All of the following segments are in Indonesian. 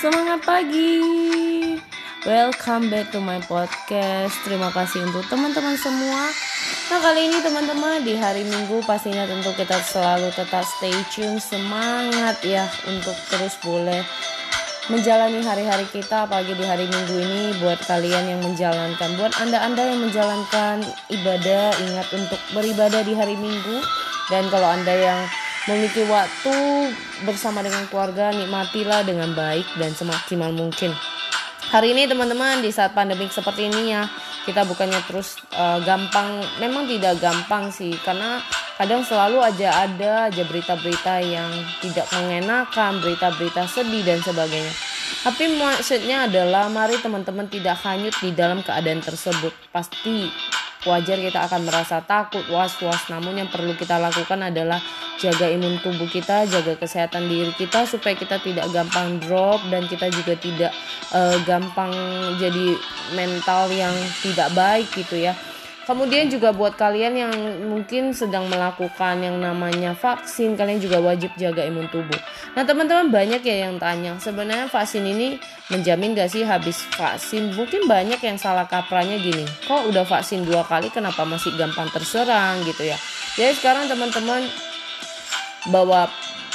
Semangat pagi. Welcome back to my podcast. Terima kasih untuk teman-teman semua. Nah, kali ini teman-teman di hari Minggu pastinya tentu kita selalu tetap stay tune, semangat ya untuk terus boleh menjalani hari-hari kita pagi di hari Minggu ini buat kalian yang menjalankan buat Anda-anda yang menjalankan ibadah ingat untuk beribadah di hari Minggu dan kalau Anda yang memiliki waktu bersama dengan keluarga nikmatilah dengan baik dan semaksimal mungkin. Hari ini teman-teman di saat pandemik seperti ini ya kita bukannya terus uh, gampang memang tidak gampang sih karena kadang selalu aja ada aja berita-berita yang tidak mengenakan berita-berita sedih dan sebagainya. Tapi maksudnya adalah mari teman-teman tidak hanyut di dalam keadaan tersebut. Pasti wajar kita akan merasa takut, was-was. Namun yang perlu kita lakukan adalah jaga imun tubuh kita, jaga kesehatan diri kita supaya kita tidak gampang drop dan kita juga tidak uh, gampang jadi mental yang tidak baik gitu ya. Kemudian juga buat kalian yang mungkin sedang melakukan yang namanya vaksin, kalian juga wajib jaga imun tubuh. Nah teman-teman banyak ya yang tanya, sebenarnya vaksin ini menjamin gak sih habis vaksin? Mungkin banyak yang salah kapranya gini, kok udah vaksin dua kali kenapa masih gampang terserang gitu ya. Jadi sekarang teman-teman bahwa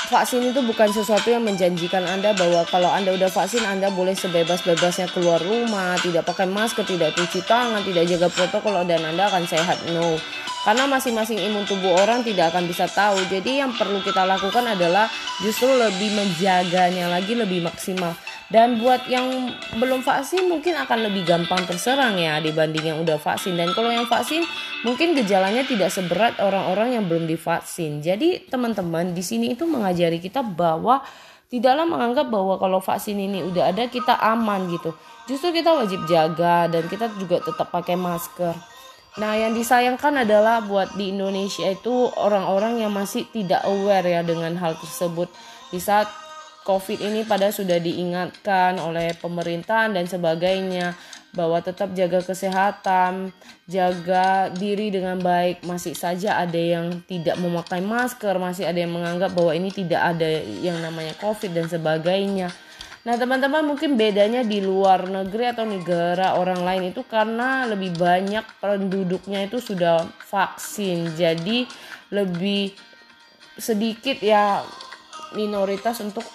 vaksin itu bukan sesuatu yang menjanjikan Anda bahwa kalau Anda udah vaksin Anda boleh sebebas-bebasnya keluar rumah, tidak pakai masker, tidak cuci tangan, tidak jaga protokol dan Anda akan sehat. No. Karena masing-masing imun tubuh orang tidak akan bisa tahu. Jadi yang perlu kita lakukan adalah justru lebih menjaganya lagi lebih maksimal. Dan buat yang belum vaksin mungkin akan lebih gampang terserang ya dibanding yang udah vaksin. Dan kalau yang vaksin mungkin gejalanya tidak seberat orang-orang yang belum divaksin. Jadi teman-teman di sini itu mengajari kita bahwa tidaklah menganggap bahwa kalau vaksin ini udah ada kita aman gitu. Justru kita wajib jaga dan kita juga tetap pakai masker. Nah, yang disayangkan adalah buat di Indonesia itu orang-orang yang masih tidak aware ya dengan hal tersebut. Di saat COVID ini pada sudah diingatkan oleh pemerintahan dan sebagainya bahwa tetap jaga kesehatan, jaga diri dengan baik. Masih saja ada yang tidak memakai masker, masih ada yang menganggap bahwa ini tidak ada yang namanya COVID dan sebagainya. Nah, teman-teman mungkin bedanya di luar negeri atau negara orang lain itu karena lebih banyak penduduknya itu sudah vaksin. Jadi lebih sedikit ya minoritas untuk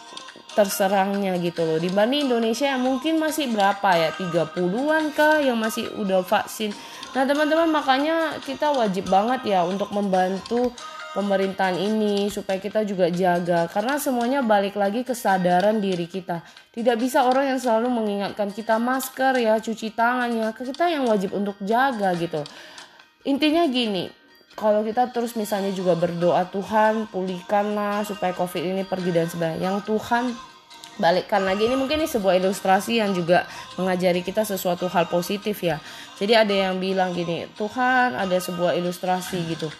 terserangnya gitu loh. Dibanding Indonesia yang mungkin masih berapa ya? 30-an kah yang masih udah vaksin. Nah teman-teman makanya kita wajib banget ya untuk membantu pemerintahan ini supaya kita juga jaga. Karena semuanya balik lagi kesadaran diri kita. Tidak bisa orang yang selalu mengingatkan kita masker ya cuci tangan ya. Kita yang wajib untuk jaga gitu. Intinya gini kalau kita terus misalnya juga berdoa Tuhan pulihkanlah supaya covid ini pergi dan sebagainya. Yang Tuhan balikkan lagi ini mungkin ini sebuah ilustrasi yang juga mengajari kita sesuatu hal positif ya. Jadi ada yang bilang gini Tuhan ada sebuah ilustrasi gitu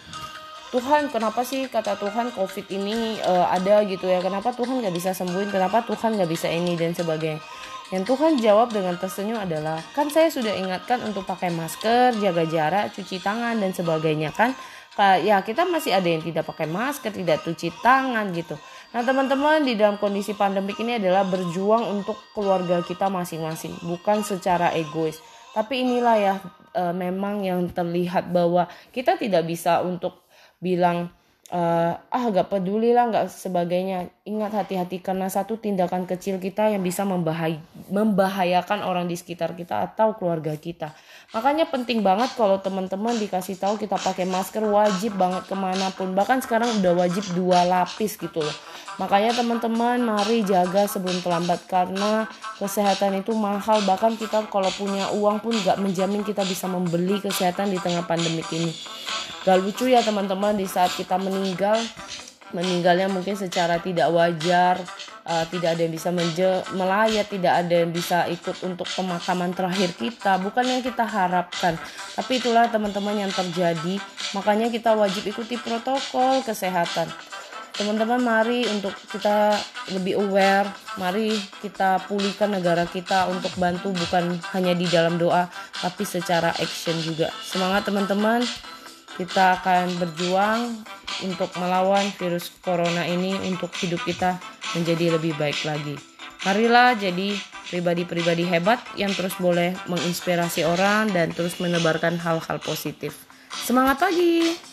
Tuhan kenapa sih kata Tuhan covid ini uh, ada gitu ya kenapa Tuhan nggak bisa sembuhin kenapa Tuhan nggak bisa ini dan sebagainya yang Tuhan jawab dengan tersenyum adalah, kan saya sudah ingatkan untuk pakai masker, jaga jarak, cuci tangan dan sebagainya kan. Ya kita masih ada yang tidak pakai masker, tidak cuci tangan gitu. Nah teman-teman di dalam kondisi pandemik ini adalah berjuang untuk keluarga kita masing-masing, bukan secara egois. Tapi inilah ya e, memang yang terlihat bahwa kita tidak bisa untuk bilang uh, ah gak peduli lah gak sebagainya. Ingat hati-hati karena satu tindakan kecil kita yang bisa membahai membahayakan orang di sekitar kita atau keluarga kita. Makanya penting banget kalau teman-teman dikasih tahu kita pakai masker wajib banget ke mana pun. Bahkan sekarang udah wajib dua lapis gitu loh. Makanya teman-teman mari jaga sebelum terlambat karena kesehatan itu mahal. Bahkan kita kalau punya uang pun gak menjamin kita bisa membeli kesehatan di tengah pandemik ini gak lucu ya teman-teman di saat kita meninggal. Meninggalnya mungkin secara tidak wajar uh, tidak ada yang bisa menje melayat tidak ada yang bisa ikut untuk pemakaman terakhir kita. Bukan yang kita harapkan tapi itulah teman-teman yang terjadi. Makanya kita wajib ikuti protokol kesehatan. Teman-teman mari untuk kita lebih aware mari kita pulihkan negara kita untuk bantu bukan hanya di dalam doa tapi secara action juga. Semangat teman-teman kita akan berjuang untuk melawan virus corona ini untuk hidup kita menjadi lebih baik lagi. Marilah jadi pribadi-pribadi hebat yang terus boleh menginspirasi orang dan terus menebarkan hal-hal positif. Semangat pagi!